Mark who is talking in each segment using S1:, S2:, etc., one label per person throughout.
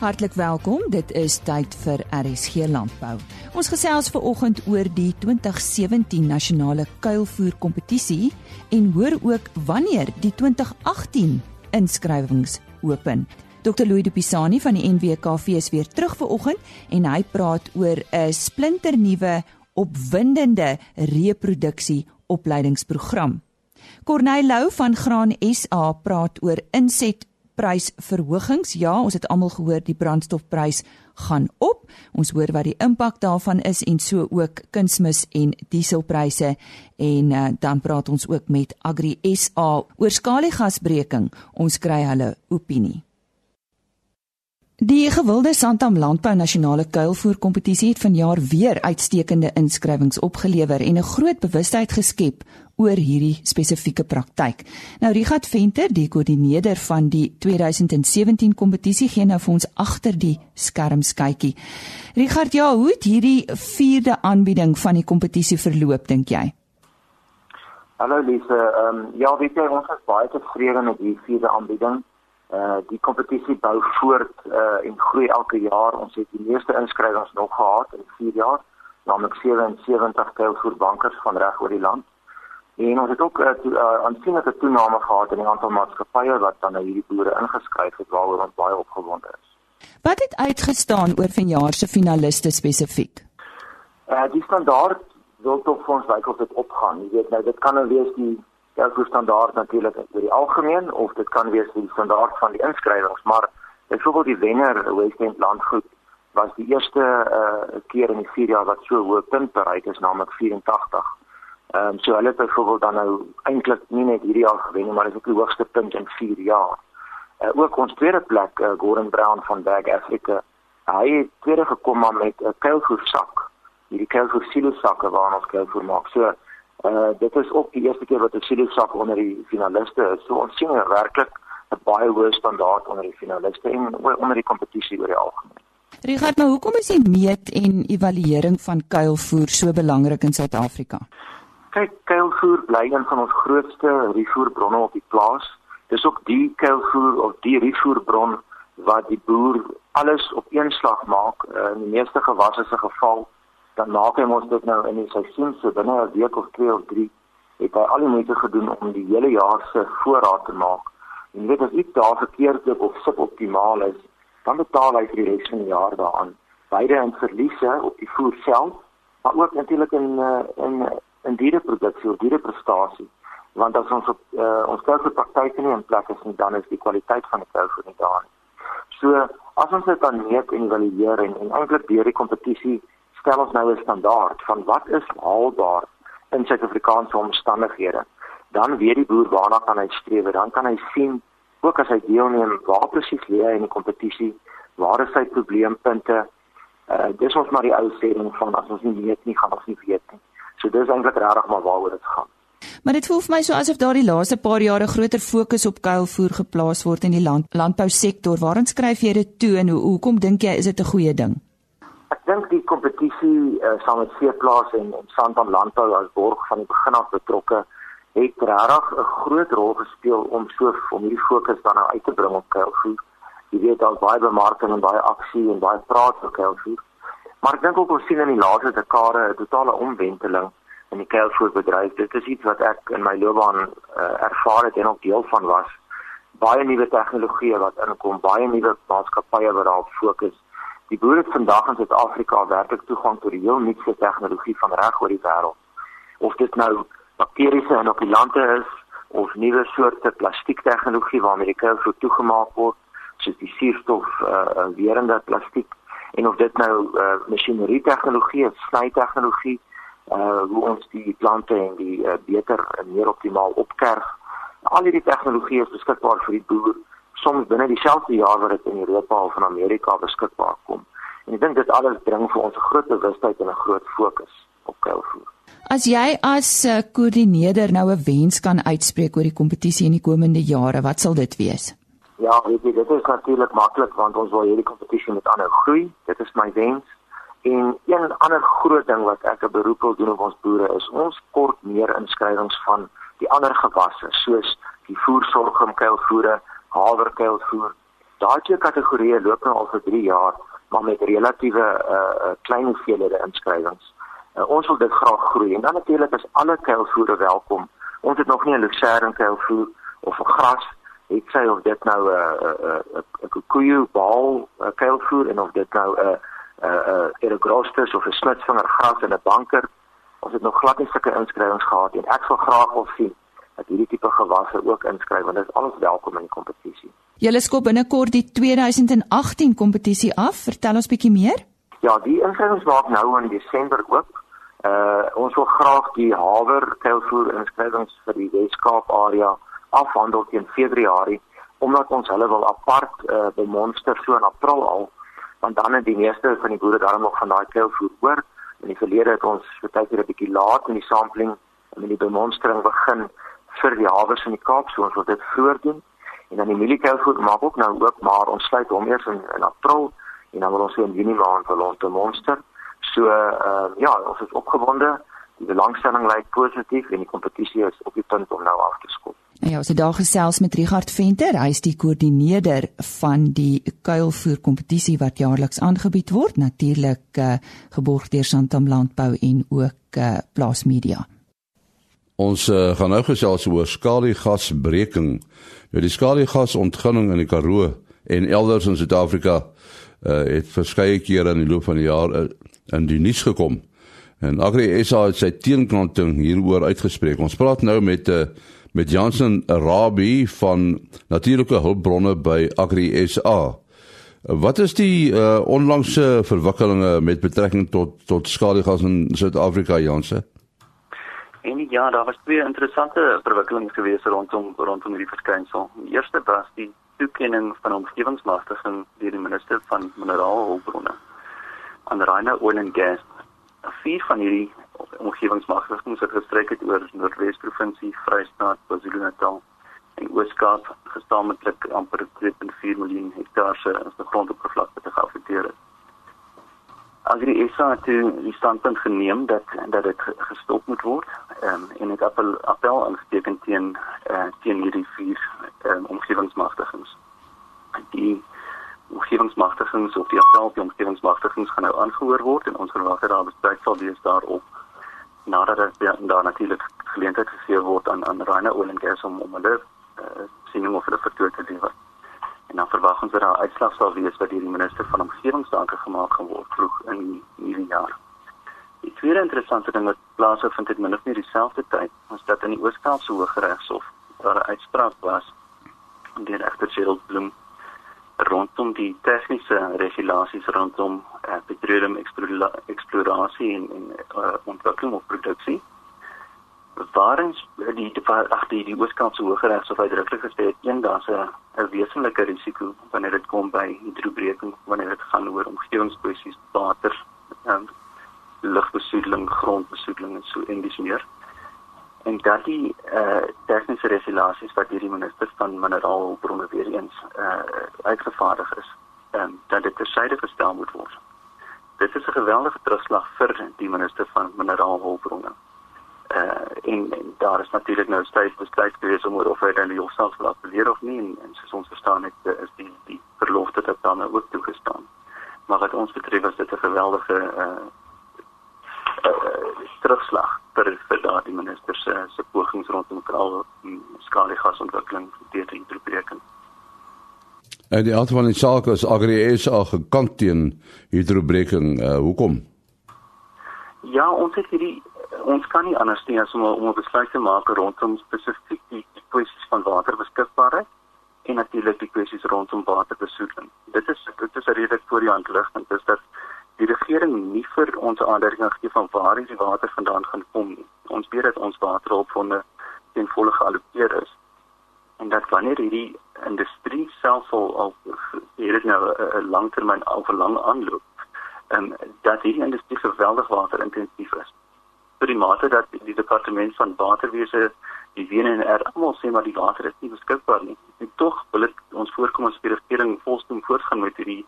S1: Hartlik welkom. Dit is tyd vir RSG Landbou. Ons gesels ver oggend oor die 2017 nasionale kuilvoer kompetisie en hoor ook wanneer die 2018 inskrywings open. Dr Louis de Pisani van die NWKV is weer terug ver oggend en hy praat oor 'n splinternuwe opwindende reproduksie opleidingsprogram. Corneil Lou van Graan SA praat oor inset prysverhogings. Ja, ons het almal gehoor die brandstofprys gaan op. Ons hoor wat die impak daarvan is en so ook kunsmis en dieselpryse en uh, dan praat ons ook met Agri SA oor skaliegasbreking. Ons kry hulle opinie. Die gewilde Santam Landbou Nasionale Kuilvoer Kompetisie het vanjaar weer uitstekende inskrywings opgelewer en 'n groot bewustheid geskep oor hierdie spesifieke praktyk. Nou Richard Venter, die koördineerder van die 2017 kompetisie, gee nou vir ons agter die skerms kykie. Richard, ja, hoe het hierdie vierde aanbieding van die kompetisie verloop dink jy?
S2: Hallo Lise, ehm um, ja, weet jy ons is baie tevrede met die vierde aanbieding. Uh die kompetisie bou voort uh en groei elke jaar. Ons het die meeste inskrywings nog gehad in 4 jaar, naamlik 77 kuilvoerbankers van reg oor die land. En ons het ook 'n uh, eh, uh, aansienlike toename gehad in die aantal maatskappye wat dan nou hierdie boere ingeskryf het waaroor ons baie opgewonde is.
S1: Wat het uitgestaan oor vanjaar se finaliste spesifiek?
S2: Uh die standaard wil tog vir ons of dit opgaan. Jy weet nou dit kan nou wees die elke standaard natuurlik oor die algemeen of dit kan wees die standaard van die inskrywings, maar byvoorbeeld die wenner West End Landgoed was die eerste uh keer in die 4 jaar wat so hoë punt bereik is, naamlik 84. Ehm um, so hulle het byvoorbeeld dan nou eintlik nie net hierdie jaar gewen maar dit is ook die hoogste punt in 4 jaar. Uh, ook ons tweede plek uh, Gordon Brown van Bag Africa. Hy het tweede gekom met 'n kuilvoer sak. Hierdie kuilvoer silo sakke waarna ons kuilvoer maak. So uh dit is ook die eerste keer wat 'n silo sak onder die finaliste is. So ons sien werklik 'n baie hoë standaard onder die finaliste en onder die kompetisie oor die algemeen.
S1: Richard, maar hoekom is die meet en evaluering van kuilvoer so belangrik in Suid-Afrika?
S2: Kyk, kuilvoer bly een van ons grootste rifoerbronne op die plaas. Dis ook die kuilvoer of die rifoerbron wat die boer alles op een slag maak. Uh, in die meeste gewasse se geval dan maak hy mos dit nou in die seisoen so binne 'n week of 2 of 3 het hy al die moeite gedoen om die hele jaar se voorraad te maak. En weet as iets daar verkeerd loop of suboptimaal is, dan betaal hy vir die res van die jaar daaraan. Beide in verliese op die voer self, maar ook natuurlik in uh, in in diereproduksie of diereprestasie want as ons op uh, ons koue praktyke nie in plek is nie dan is die kwaliteit van die koue nie daar nie. So as ons dit dan meet en evalueer en, en eintlik deur die kompetisie stel ons nou 'n standaard van wat is haalbaar in Suid-Afrikaanse omstandighede. Dan weet die boer waarna kan hy streef, dan kan hy sien ook as hy deelneem waar presies lê hy in die kompetisie, waar is sy probleempunte. Uh, dis ons maar die ou sê ding van as ons nie weet nie, gaan ons nie weet nie. So dis eintlik regtig maar waaroor dit gaan.
S1: Maar dit voel vir my so asof daardie laaste paar jare groter fokus op kuilvoer geplaas word in die land landbousektor. Waarin skryf jy dit toe en hoe hoekom dink jy is dit 'n goeie ding?
S2: Ek dink die kompetisie uh, saam met Veeplaas en, en Santam Landbou as borg van die begin af betrokke het regtig 'n groot rol gespeel om so om hierdie fokus dan nou uit te bring op kuilvoer. Jy weet daar's baie bemarking en baie aksie en baie praat oor kuilvoer. Maar ek dink ook ons sien in die laaste dekade 'n totale omwenteling in die kuilvoerbedryf. Dit is iets wat ek in my loopbaan uh, ervaar het en ook deel van was. Baie nuwe tegnologieë wat inkom, baie nuwe maatskappye wat daarop fokus. Die boere vandag in Suid-Afrika werklik toegang tot die heel nuutste tegnologie van reg oor die wêreld. Of dit nou bakteriese inokulante is of nuwe soorte plastiek tegnologie waarmee die kuilvoer toegemaak word, soos die suurstof uh, weerende plastiek en of dit nou uh, masjinerie tegnologie of sny tegnologie uh hoe ons die plante en die uh, beter en meer optimaal opkerf. Al hierdie tegnologie is beskikbaar vir die boer soms binne dieselfde jaar wat dit in Europa of in Amerika beskikbaar kom. En ek dink dit alles bring vir ons 'n groot bewustheid en 'n groot fokus op kuilvoer.
S1: As jy as uh, koördineerder nou 'n wens kan uitspreek oor die kompetisie in die komende jare, wat sal dit wees?
S2: Ja, weet jy, dit is natuurlik maklik want ons wil hierdie kompetisie met aanhou groei. Dit is my wens. En een ander groot ding wat ek 'n beroep wil doen op ons boere is ons kort meer inskrywings van die ander gewasse soos die voersorgum kuilvoere, haverkuilvoer Daai twee kategorieë loop nou al vir 3 jaar, maar met relatiewe uh klein hoeveelhede inskrywings. Uh, ons wil dit graag groei en dan natuurlik is alle kuilvoere welkom. Ons het nog nie 'n lucerne kuilvoer of 'n gras het sy of dit nou 'n uh, 'n uh, 'n uh, koeie baal uh, kuilvoer en of dit nou 'n uh, 'n uh, 'n uh, Erogrostus of 'n smitsvinger gras in 'n banker ons het nog glad nie sulke inskrywings gehad en ek sal graag wil sien dat hierdie tipe gewasse ook inskryf want dit is alles welkom in die kompetisie.
S1: Julle skop binnekort die 2018 kompetisie af. Vertel ons bietjie meer.
S2: Ja, die inskrywings maak nou in Desember oop. Uh ons wil graag die haver kuilvoer inskrywings vir die Weskaap area afhandel teen Februarie omdat ons hulle wil apart uh bemonster so in April al want dan het die meeste van die boere daarom nog van daai kuilvoer hoor. In die verlede het ons baie keer 'n bietjie laat in die sampling en met die bemonstering begin vir die hawers in die Kaap, so ons wil dit voordoen. En dan die mieliekuilvoer maak ook nou oop, maar ons sluit hom eers in, in April en dan wil ons in Junie maand wil ons bemonster. So uh, ja, ons is opgewonde. Die belangstelling lyk positief en die kompetisie is op die punt om nou af te skop.
S1: Ja, het daar gesels met Richard Venter, hy is die koördineerder van die kuilvoer kompetisie wat jaarliks aangebied word, natuurlik uh, geborg deur Santam Landbou en ook uh, Plaas Media.
S3: Ons uh, gaan nou gesels oor skaliegasbreking. Nou die skaliegasontginning in die Karoo en elders in Suid-Afrika uh, het verskeie kere in die loop van die jaar uh, in die nuus gekom. En Agri SA het sy teenkanting hieroor uitgespreek. Ons praat nou met uh, met Jansen Rabbi van Natuurlike Hulpbronne by Agri SA. Wat is die uh, onlangse verwikkelinge met betrekking tot tot skadigas in Suid-Afrika Jansen?
S4: En ja, daar was twee interessante verwikkelinge gewees rondom rondom hierdie verskynsel. Die eerste was die toekenning van omgewingsmagtiging deur die minister van minerale hulpbronne aan Rhino Oil and Gas. Vier van hierdie omgewingsmagtigings het gestryk het oor Noordwes provinsie, Vrystaat, KwaZulu-Natal en Oos-Kaap gestaamlik amper 2.4 miljoen hektaar se grondoppervlakte te geaffekteer het. Agri SA het die standpunt geneem dat dat dit gestop moet word um, en het appel appel aangeteken teen uh, teen hierdie vier um, omgewingsmagtigings. Die omgewingsmagtigings of die appel op die omgewingsmagtigings gaan nou aangehoor word en ons verwag dat daar bespreek sal wees daarop nadat daar daar natuurlik geleentheid gegee word aan aan Rhino Oil and Gas om om hulle uh, siening of hulle vertoon te lewer. En dan verwag ons dat daar uitslag sal wees wat deur die minister van omgewingsake gemaak gaan word vroeg in hierdie jaar. Die tweede interessante ding wat plaasvind het min of meer dieselfde tyd, was dat in die Oos-Kaapse Hooggeregshof daar 'n uitspraak was deur regter Gerald Bloem rondom die tegniese regulasies rondom uh, petroleum eksplorasie en, en uh, ontwikkeling of produksie waarin die die ag die die Ooskaapse Hooggeregshof uitdruklik gesê het een daar's 'n wesenlike risiko wanneer dit kom by hidrobreking wanneer dit gaan oor omgewingskwessies water um, lugbesoedeling grondbesoedeling en so en dis meer. En dat die uh, tegniese regulasies wat hierdie minister van mineraalbronne weer eens uh, uitgevaardig is um, dat dit tersyde gestel moet word. Dit is 'n geweldige terugslag vir die minister van mineraalbronne uh en, en daar is natuurlik nou steeds besluit gewees om of hy dan die hofsaak sal appeleer of nie en, en soos ons verstaan het uh, is die die verlofte dat dan ook toegestaan. Maar wat ons betref is dit 'n geweldige uh, uh terugslag vir vir daardie minister se se pogings rondom kraal skaliegasontwikkeling deur te introduseer.
S3: En die aard van die saak is Agri SA gekant teen hidrobreking. Uh, hoekom?
S4: Ja, ons het hierdie ons kan nie anders doen as om om 'n besluit te maak rondom spesifiek die, die kwessies van waterbeskikbaarheid en natuurlik die kwessies rondom waterbesoedeling. Dit is dit is redelik voor die hand liggend is dat die regering nie vir ons aanduiding gegee van waar die water vandaan gaan kom nie. Ons weet dat ons waterhulpbronne ten volle geallokeer is en dat wanneer hierdie industrie self al al hierdie nou 'n langtermyn of 'n lang aanloop en dat hierdie industrie geweldig waterintensief is tot die mate dat die departement van waterwese die WNR almal sê maar die water is nie beskikbaar nie. En tog wil dit ons voorkom as die regering volstom voortgaan met hierdie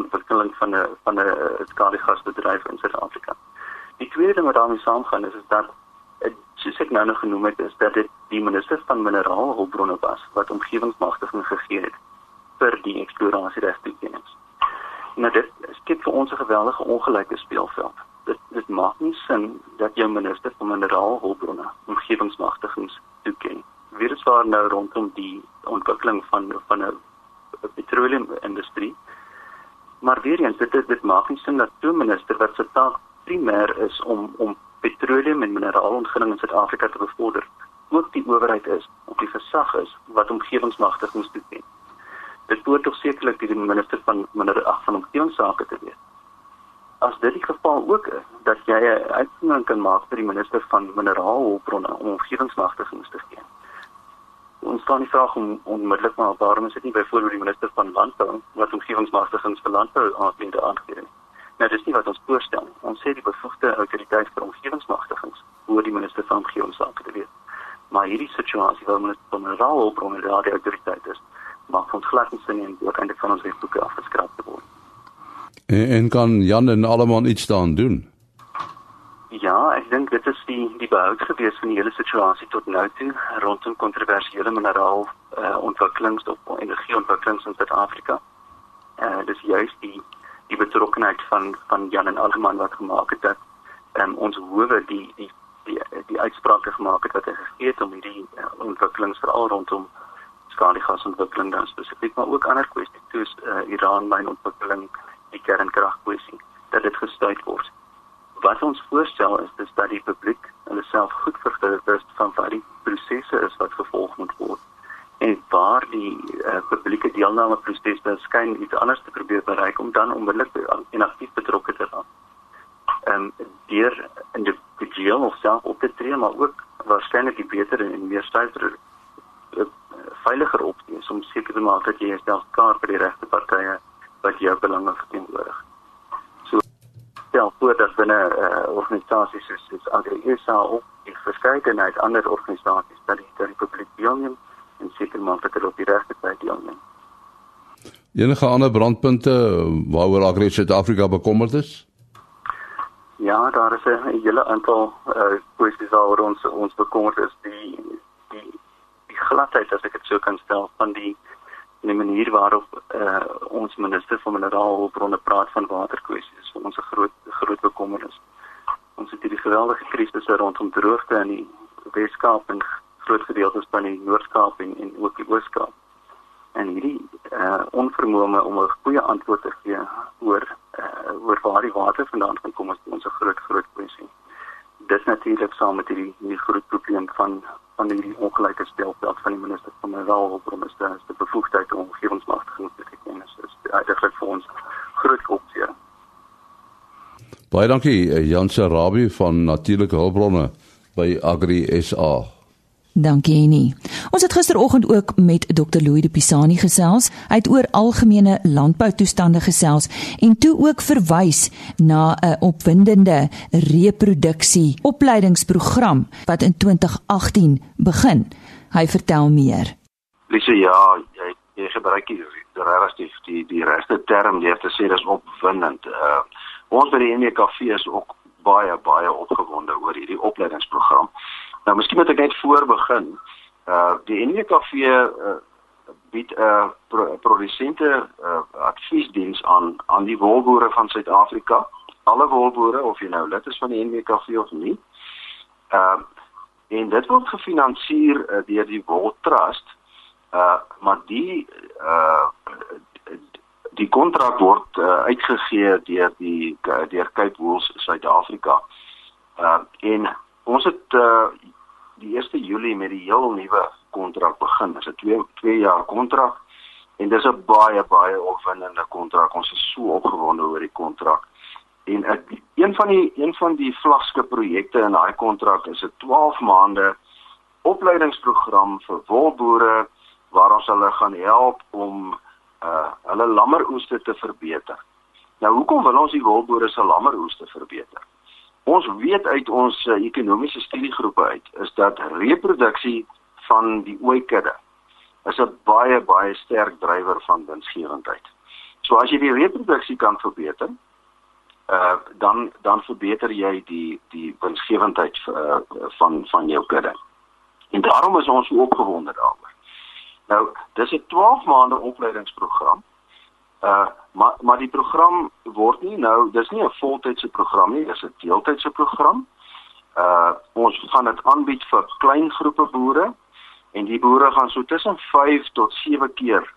S4: ontwikkeling van 'n van 'n skaliegasbedryf in Suid-Afrika. Die tweede ding wat daarmee saamgaan is is dat soos ek nou nog genoem het is dat dit die minister van mineraalhulpbronne was wat omgewingsmagtiging gegee het vir die eksplorasieregtoekennings. Nou dit skep vir ons 'n geweldige ongelyke speelveld. Dit dit maak nie sin dat jou minister van mineraalhulpbronne omgewingsmagtigings toeken. Wie is waar nou rondom die ontwikkeling van van 'n petroleumindustrie? Maar weer eens dit dit maak nie sin dat 'n minister wat se taak primêr is om om petroleum en mineraalontginning in Suid-Afrika te bevorder, ook die owerheid is of die gesag is wat omgewingsmagtigings toeken dit behoort tog sekerlik die minister van minder ag van omgewingsake te wees. As dit die geval ook is dat jy 'n uitsondering kan maak vir die minister van mineraalhulpbronne om omgewingsmagtigings te gee. Ons staan nie vraag om onmiddellik maar waarom is dit nie byvoorbeeld die minister van landbou wat omgewingsmagtigings vir landbou aanbiede aangee nie. Nou dis nie wat ons voorstel. Ons sê die bevoegde autoriteit vir omgewingsmagtigings behoort die minister van omgewingsake te wees. Maar hierdie situasie waar minister van mineraalhulpbronne die autoriteit is, maak ons glad nie sin en ook eintlik van ons wetboeke afgeskraap te word.
S3: En, en kan Jan en almal iets daaraan doen?
S4: Ja, ek dink dit is die die behoud gewees van die hele situasie tot nou toe rondom kontroversiële mineraal uh, ontwikkelings op energieontwikkelings in Suid-Afrika. Eh uh, dis juist die die betrokkenheid van van Jan en almal wat gemaak het dat um, ons howe die die die die uitsprake gemaak het wat hy gegee het om hierdie uh, ontwikkelings veral rondom skaliegasontwikkeling dan spesifiek maar ook ander kwessies soos uh, Iran myn ontwikkeling die kernkragkwessie dat dit gestuit word. Wat ons voorstel is dis dat die publiek hulle self goed vergewis is van wat die prosesse is wat gevolg moet word en waar die uh, publieke deelname proses beskyn iets anders te probeer bereik om dan onmiddellik en aktief betrokke te raak. Ehm um, deur in die geel of self op te tree maar ook waarskynlik beter en meer stywer veiliger opstel om seker te maak dat jy jouself klaar vir die regte partye wat jou belange verteenwoordig. So stel voor dat binne uh, organisasies soos soos AgriSA of die verskeidenheid ander organisasies dat die, die publiek deelneem en seker maak dat hulle op die regte tyd deelneem.
S3: Enige ander brandpunte waaroor Agri Suid-Afrika bekommerd is?
S4: Ja, daar is 'n hele aantal uh, kwessies waaroor ons ons bekommerd is. Die gladheid as ek dit so kan stel van die die manier waarop uh, ons minister van mineraalbronne praat van waterkwessies vir ons 'n groot groot bekommernis. Ons het hierdie geweldige krisisse rondom droogte in die Weskaap en groot gedeeltes van die Noord-Kaap en, en ook die Oos-Kaap. En hierdie uh, onvermoë om 'n goeie antwoord te gee oor uh, oor waar die water vandaan kom is ons 'n groot groot kwessie. Dit natuurlik saam met hierdie hierdie groot probleem van van die ongelyke speelveld van die minister van mineraalhulpbronne is dit die bevoegdheid om omgewingsmagtiging te ken is dit eintlik vir ons groot opsie.
S3: Baie dankie eh, Jan Serabi van natuurlike hulpbronne by Agri SA.
S1: Dankie Annie. Ons het gisteroggend ook met Dr. Louis de Pisani gesels. Hy het oor algemene landboutoestande gesels en toe ook verwys na 'n opwindende reproduksie opleidingsprogram wat in 2018 begin. Hy vertel meer.
S5: Lise, ja, jy jy gebruik die regtig die die regte term het te sê dis opwindend. Uh ons by die NKV is ook baie baie opgewonde oor hierdie opleidingsprogram. Nou miskien moet ek net voor begin. Uh die NWKV uh, bied 'n uh, pro produsente uh, adviesdiens aan aan die wolboere van Suid-Afrika. Alle wolboere of jy nou lid is van die NWKV of nie. Uh en dit word gefinansier uh, deur die Wol Trust. Uh maar die uh die kontrak word uh, uitgegee deur die deur Cape Wools Suid-Afrika. Uh en ons het uh, die 1 Julie met die heel nuwe kontrak begin. Dit is 'n 2 2 jaar kontrak en dis 'n baie baie opwindende kontrak. Ons is so opgewonde oor die kontrak. En ek een van die een van die vlaggenskap projekte in daai kontrak is 'n 12 maande opleidingsprogram vir wolboere waar ons hulle gaan help om uh hulle lammeroeste te verbeter. Nou hoekom wil ons die wolboere se lammeroeste verbeter? Ons weet uit ons uh, ekonomiese studiegroepe uit is dat reproduksie van die ooikudde is 'n baie baie sterk drywer van winsgewendheid. So as jy die reproduksie kan verbeter, uh dan dan verbeter jy die die winsgewendheid uh, van van jou kudde. En daarom is ons so opgewonde daaroor. Nou, dis 'n 12 maande opleidingsprogram. Uh maar maar die program word nie nou, dis nie 'n voltydse program nie, dis 'n deeltydse program. Uh ons gaan dit aanbied vir klein groepe boere en die boere gaan so tussen 5 tot 7 keer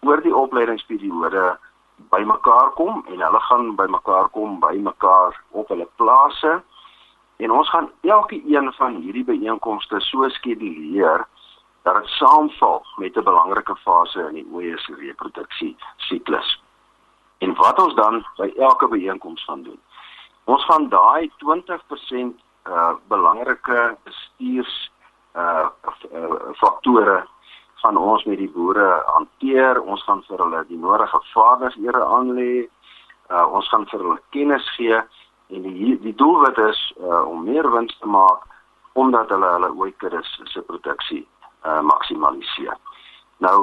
S5: oor die opleidingsperiode bymekaar kom en hulle gaan bymekaar kom by mekaar op hulle plase en ons gaan elke een van hierdie byeenkomste so skeduleer dat dit saamval met 'n belangrike fase in die ooe se reproduksie siklus. En wat ons dan by elke byeenkoms gaan doen. Ons gaan daai 20% uh belangrike bestuurs uh, uh faktore gaan ons met die boere hanteer. Ons gaan vir hulle die nodige vaardighede aanlê. Uh ons gaan vir hulle kennis gee en die die doelwit is uh om meer wins te maak omdat hulle hulle ooikuddes se produksie uh maksimaliseer. Nou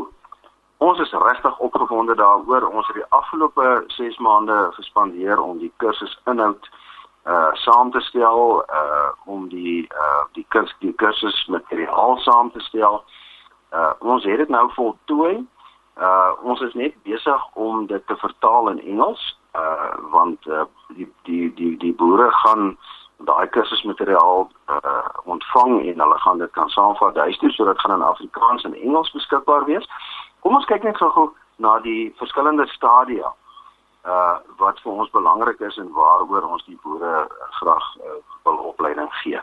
S5: ons is regtig opgewonde daaroor. Ons het die afgelope 6 maande gespandeer om die kursus inhoud uh saam te stel uh om die uh die kursus die kursus materiaal saam te stel. Uh ons het dit nou voltooi. Uh ons is net besig om dit te vertaal in Engels uh want uh, die die die die boere gaan daai kursusmateriaal uh ontvang en hulle gaan dit kan saamvat huis toe sodat gaan in Afrikaans en Engels beskikbaar wees. Kom ons kyk net gou-gou na die verskillende stadia uh wat vir ons belangrik is en waaroor ons die boere graag uh, wil opleiding gee.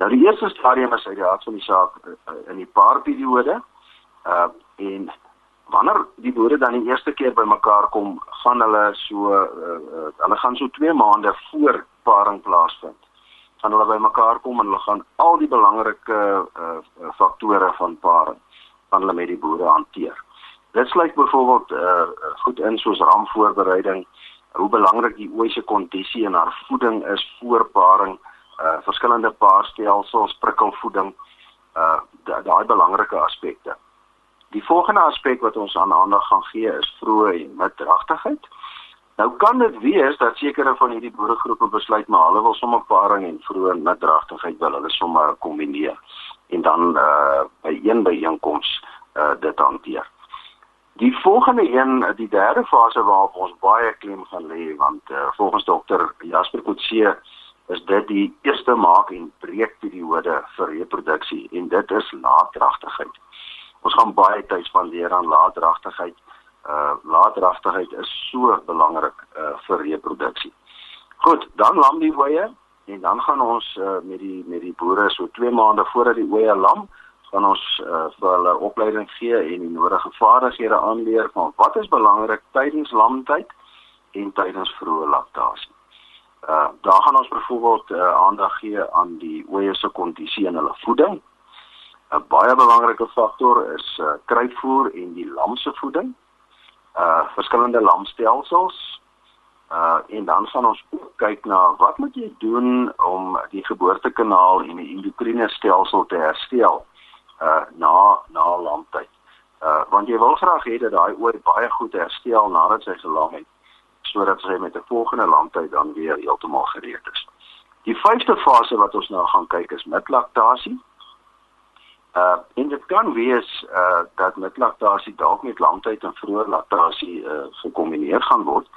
S5: Nou die eerste stadium is uit die hart van die saak uh, in die paarperiode. Uh en wanneer die boere dan die eerste keer bymekaar kom, gaan hulle so uh, uh, hulle gaan so 2 maande voor paring plaasvind. Gaan hulle bymekaar kom en hulle gaan al die belangrike uh, uh, faktore van paring van hulle met die boere hanteer. Dit sluit byvoorbeeld uh, goed in soos raamvoorbereiding, hoe belangrik die ooi kondisie en haar voeding is voor paring uh verskillende paarstelsels, prikkelvoeding, uh daai belangrike aspekte. Die volgende aspek wat ons aan aandag gaan gee is vroeë en middragtigheid. Nou kan dit wees dat sekere van hierdie boeregroepe besluit maar hulle wil sommer paring en vroeë en middragtigheid wil hulle sommer kombineer en dan uh by een byeenkoms uh dit hanteer. Die volgende een, die derde fase waarop ons baie klem gaan lê want uh, volgens dokter Jasper Kutse is dit die eerste maak en breek periode vir reproduksie en dit is laatdragtigheid. Ons gaan baie tyd spandeer aan laatdragtigheid. Uh laatdragtigheid is so belangrik uh vir reproduksie. Goed, dan lam die oeye en dan gaan ons uh met die met die boere so 2 maande voordat die oeye lam gaan ons uh, vir hulle opleiding gee en die nodige vaardighede aanleer van wat is belangrik tydens lamtyd en tydens vroeë laktasie. Uh daar gaan ons byvoorbeeld uh, aandag gee aan die oeye se kondisie en hulle voeding. 'n Baie belangrike faktor is uh, kruidvoer en die lam se voeding. Uh verskillende lamstelsels. Uh en dan gaan ons ook kyk na wat moet jy doen om die geboortekanaal en die endokriene stelsel te herstel uh na na lamtyd. Uh want jy wil graag hê dat daai ooi baie goed herstel nadat sy gelam het sodat sy met 'n volgende landtyd dan weer heeltemal gereed is. Die vyfde fase wat ons nou gaan kyk is midlaktasie. Uh en dit kan wees uh dat midlaktasie dalk met landtyd en vroeë laktasie uh gekombineer gaan word.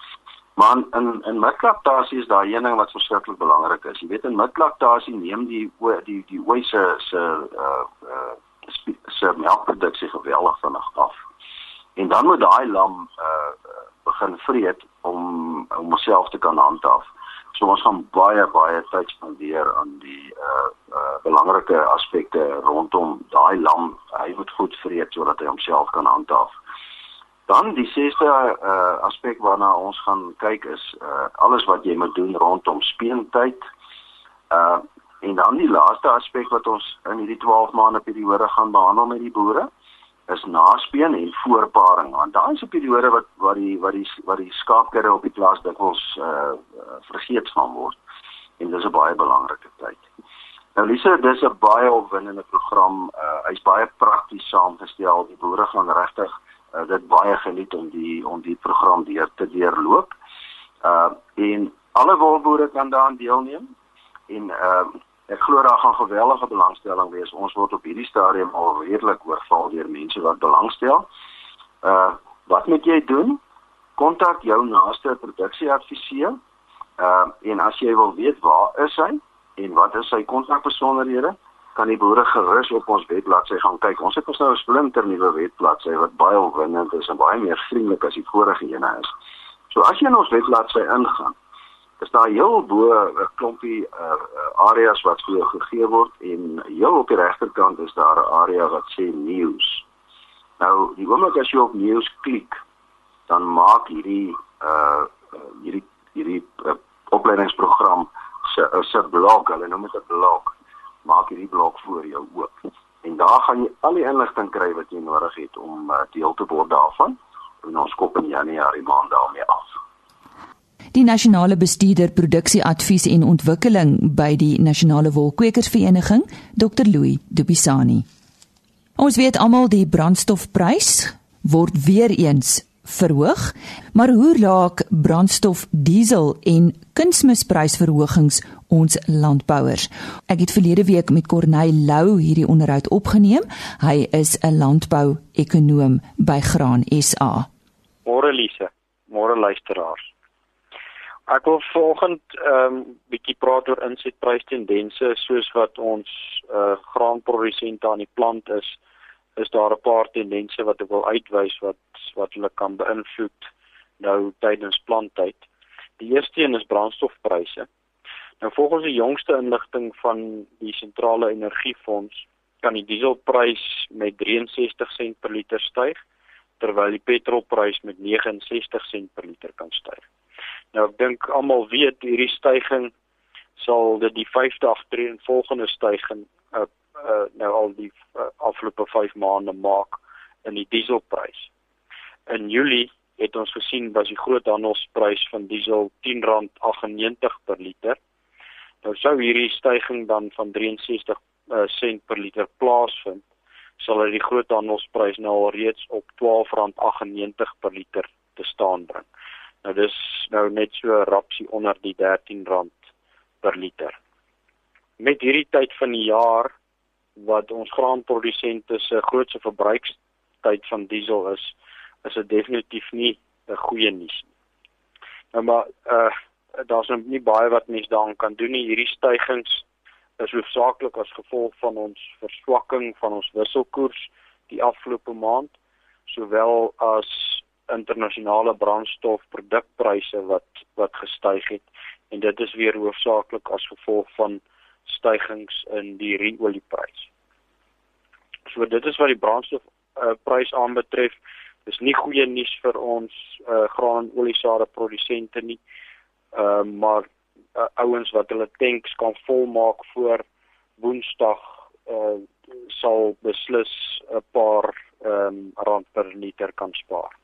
S5: Maar in in midlaktasie is daar een ding wat verskriklik belangrik is. Jy weet in midlaktasie neem die die die ooi se se uh uh se melkproduksie geweldig vinnig af. En dan moet daai lam uh begin vreet om om homself te kan handhaaf. So ons gaan baie baie tyd spandeer aan die uh uh belangrike aspekte rondom daai lam. Hy moet goed vreet sodat hy homself kan handhaaf. Dan die sesde uh aspek waarna ons gaan kyk is uh alles wat jy moet doen rondom speentyd. Uh en dan die laaste aspek wat ons in hierdie 12 maande periode gaan behandel met die boere is naspeen en voorparing want daai is 'n periode wat wat die wat die wat die skaapkudde op die plaas dikwels uh, uh vergeet van word en dis 'n baie belangrike tyd. Nou Lise, dis 'n baie opwindende program. Uh hy's baie prakties saamgestel. Die boere gaan regtig uh, dit baie geniet om die om die program deur te deurloop. Uh en alle wolboere kan daaraan deelneem en uh ek glo daar gaan geweldige belangstelling wees. Ons word op hierdie stadium al redelik oorval deur mense wat belangstel. Uh wat moet jy doen? Kontak jou naaste produksieadviseur. Uh en as jy wil weet waar is hy en wat is sy kontakbesonderhede, kan die boere gerus op ons webbladsy gaan kyk. Ons het ons nou 'n splinter nuwe webbladsy wat baie opwindend is en baie meer vriendelik as die vorige ene is. So as jy in ons webbladsy ingaan, is daar heel bo 'n klompie uh, areas wat vir gegee word en heel op die regterkant is daar 'n area wat sê news. Nou, die oomblik as jy op news klik, dan maak hierdie uh hierdie hierdie uh, opleidingsprogram se se blog, hulle noem dit 'n blog, maak hierdie blog vir jou oop. En daar gaan jy al die inligting kry wat jy nodig het om uh, deel te word daarvan. En ons kop in Januarie maand daarmee af.
S1: Die nasionale bestuurder produksieadvies en ontwikkeling by die Nasionale Wolkwekersvereniging, Dr. Louis Dupisani. Ons weet almal die brandstofprys word weer eens verhoog, maar hoe raak brandstof, diesel en kunsmisprysverhogings ons landbouers? Ek het verlede week met Corneil Lou hierdie onderhoud opgeneem. Hy is 'n landbou-ekonoom by Graan SA.
S6: Môre Lise, môre luisteraars. Ek wil vanoggend ehm um, bietjie praat oor insetprystendense soos wat ons uh graanprodusente aan die plant is. Is daar 'n paar tendense wat ek wil uitwys wat wat hulle kan beïnvloed nou tydens planttyd. Die eerste een is brandstofpryse. Nou volgens die jongste inligting van die sentrale energiefonds kan die dieselprys met 63 sent per liter styg terwyl die petrolprys met 69 sent per liter kan styg. Nou ek dink almal weet hierdie stygings sal dit die 5de aftree en volgende stygings uh, uh, nou al die uh, afgelope 5 maande maak in die dieselprys. In Julie het ons gesien was die groot handelsprys van diesel R10.98 per liter. Nou sou hierdie stygings dan van 63 uh, sent per liter plaasvind, sal hy die groot handelsprys nou al reeds op R12.98 per liter te staan bring. Nou dis nou net so rapsie onder die R13 per liter. Met hierdie tyd van die jaar wat ons graanprodusente se grootste verbruikstyd van diesel is, is dit definitief nie 'n goeie nuus nie. Nou maar uh daar's nou nie baie wat mense daaraan kan doen nie. Hierdie stygings is hoofsaaklik as gevolg van ons verswakking van ons wisselkoers die afgelope maand, sowel as internasionale brandstofprodukpryse wat wat gestyg het en dit is weer hoofsaaklik as gevolg van stygings in die ruolieprys. So dit is wat die brandstofprys uh, aanbetref. Dis nie goeie nuus vir ons uh, graan oliesade produsente nie. Ehm uh, maar uh, ouens wat hulle tanks kan volmaak voor Woensdag uh, sal beslis 'n paar ehm um, rand per liter kan spaar.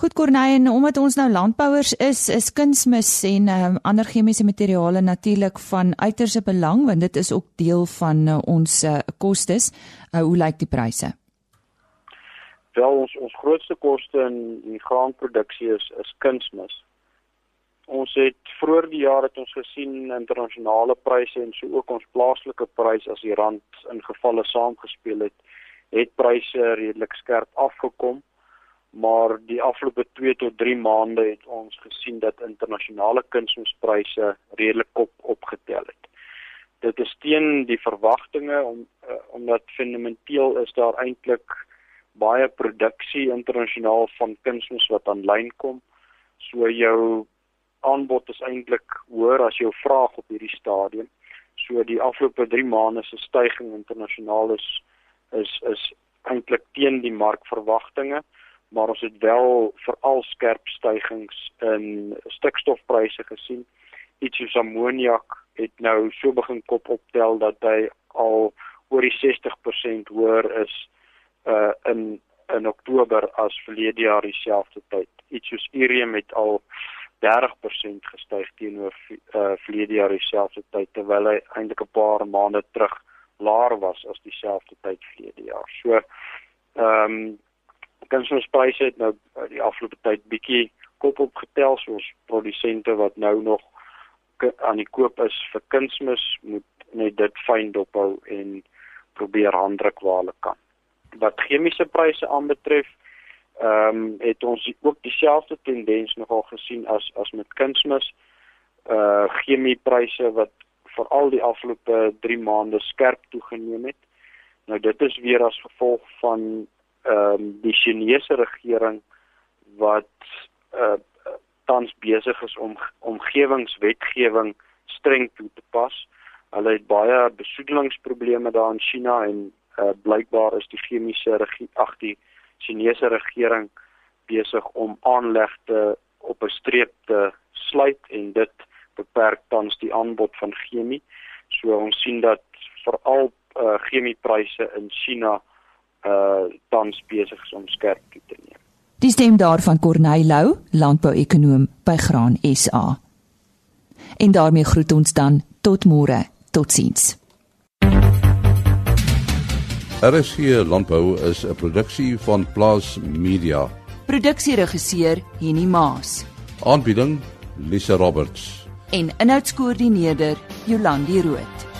S1: Goed Corneille, en omdat ons nou landbouers is, is kunsmis en um, ander chemiese materiale natuurlik van uiterse belang want dit is ook deel van uh, ons uh, kostes. Uh, hoe lyk die pryse?
S6: Wel ons ons grootste koste in die graanproduksie is is kunsmis. Ons het vroeër die jaar het ons gesien internasionale pryse en so ook ons plaaslike pryse as die rand in gevalle saamgespeel het, het pryse redelik skerp afgekom maar die afgelope 2 tot 3 maande het ons gesien dat internasionale kunsmispryse redelik op opgetel het. Dit is teen die verwagtinge om uh, omdat fundamenteel is daar eintlik baie produksie internasionaal van kunsmis wat aanlyn kom. So jou aanbod is eintlik hoër as jou vraag op hierdie stadium. So die afgelope 3 maande se stygings internasionaal is is is eintlik teen die markverwagtinge maar ons het wel veral skerp stygings in stikstofpryse gesien. Iets soos ammoniak het nou so begin kop optel dat hy al oor die 60% hoër is uh in in Oktober as verlede jaar dieselfde tyd. Iets soos urium het al 30% gestyg teenoor uh verlede jaar dieselfde tyd terwyl hy eintlik 'n paar maande terug laer was as dieselfde tyd verlede jaar. So ehm um, kunsmispryse het nou uh, die afgelope tyd bietjie kop opgetel soos produsente wat nou nog aan die koop is vir kunsmis moet net dit fyn dophou en probeer handdruk waar hulle kan. Wat chemiese pryse aanbetref, ehm um, het ons ook dieselfde tendens nogal gesien as as met kunsmis. Uh chemiepryse wat veral die afgelope 3 maande skerp toegeneem het. Nou dit is weer as gevolg van ehm um, die Chinese regering wat uh tans besig is om omgewingswetgewing streng toe te pas. Hulle het baie besoedelingsprobleme daar in China en uh blykbaar is die chemiese ag die Chinese regering besig om aanlegte op 'n streep te sluit en dit beperk tans die aanbod van chemie. So ons sien dat veral uh chemiepryse in China uh tans besig is om skerp toe te neem.
S1: Die stem daarvan Corneil Lou, landbouekonoom by Graan SA. En daarmee groet ons dan tot môre. Totsiens.
S3: RSG Landbou is 'n produksie van Plaas Media.
S1: Produksieregisseur Henny Maas.
S3: Aanbieding Lisa Roberts.
S1: En inhoudskoördineerder Jolandi Root.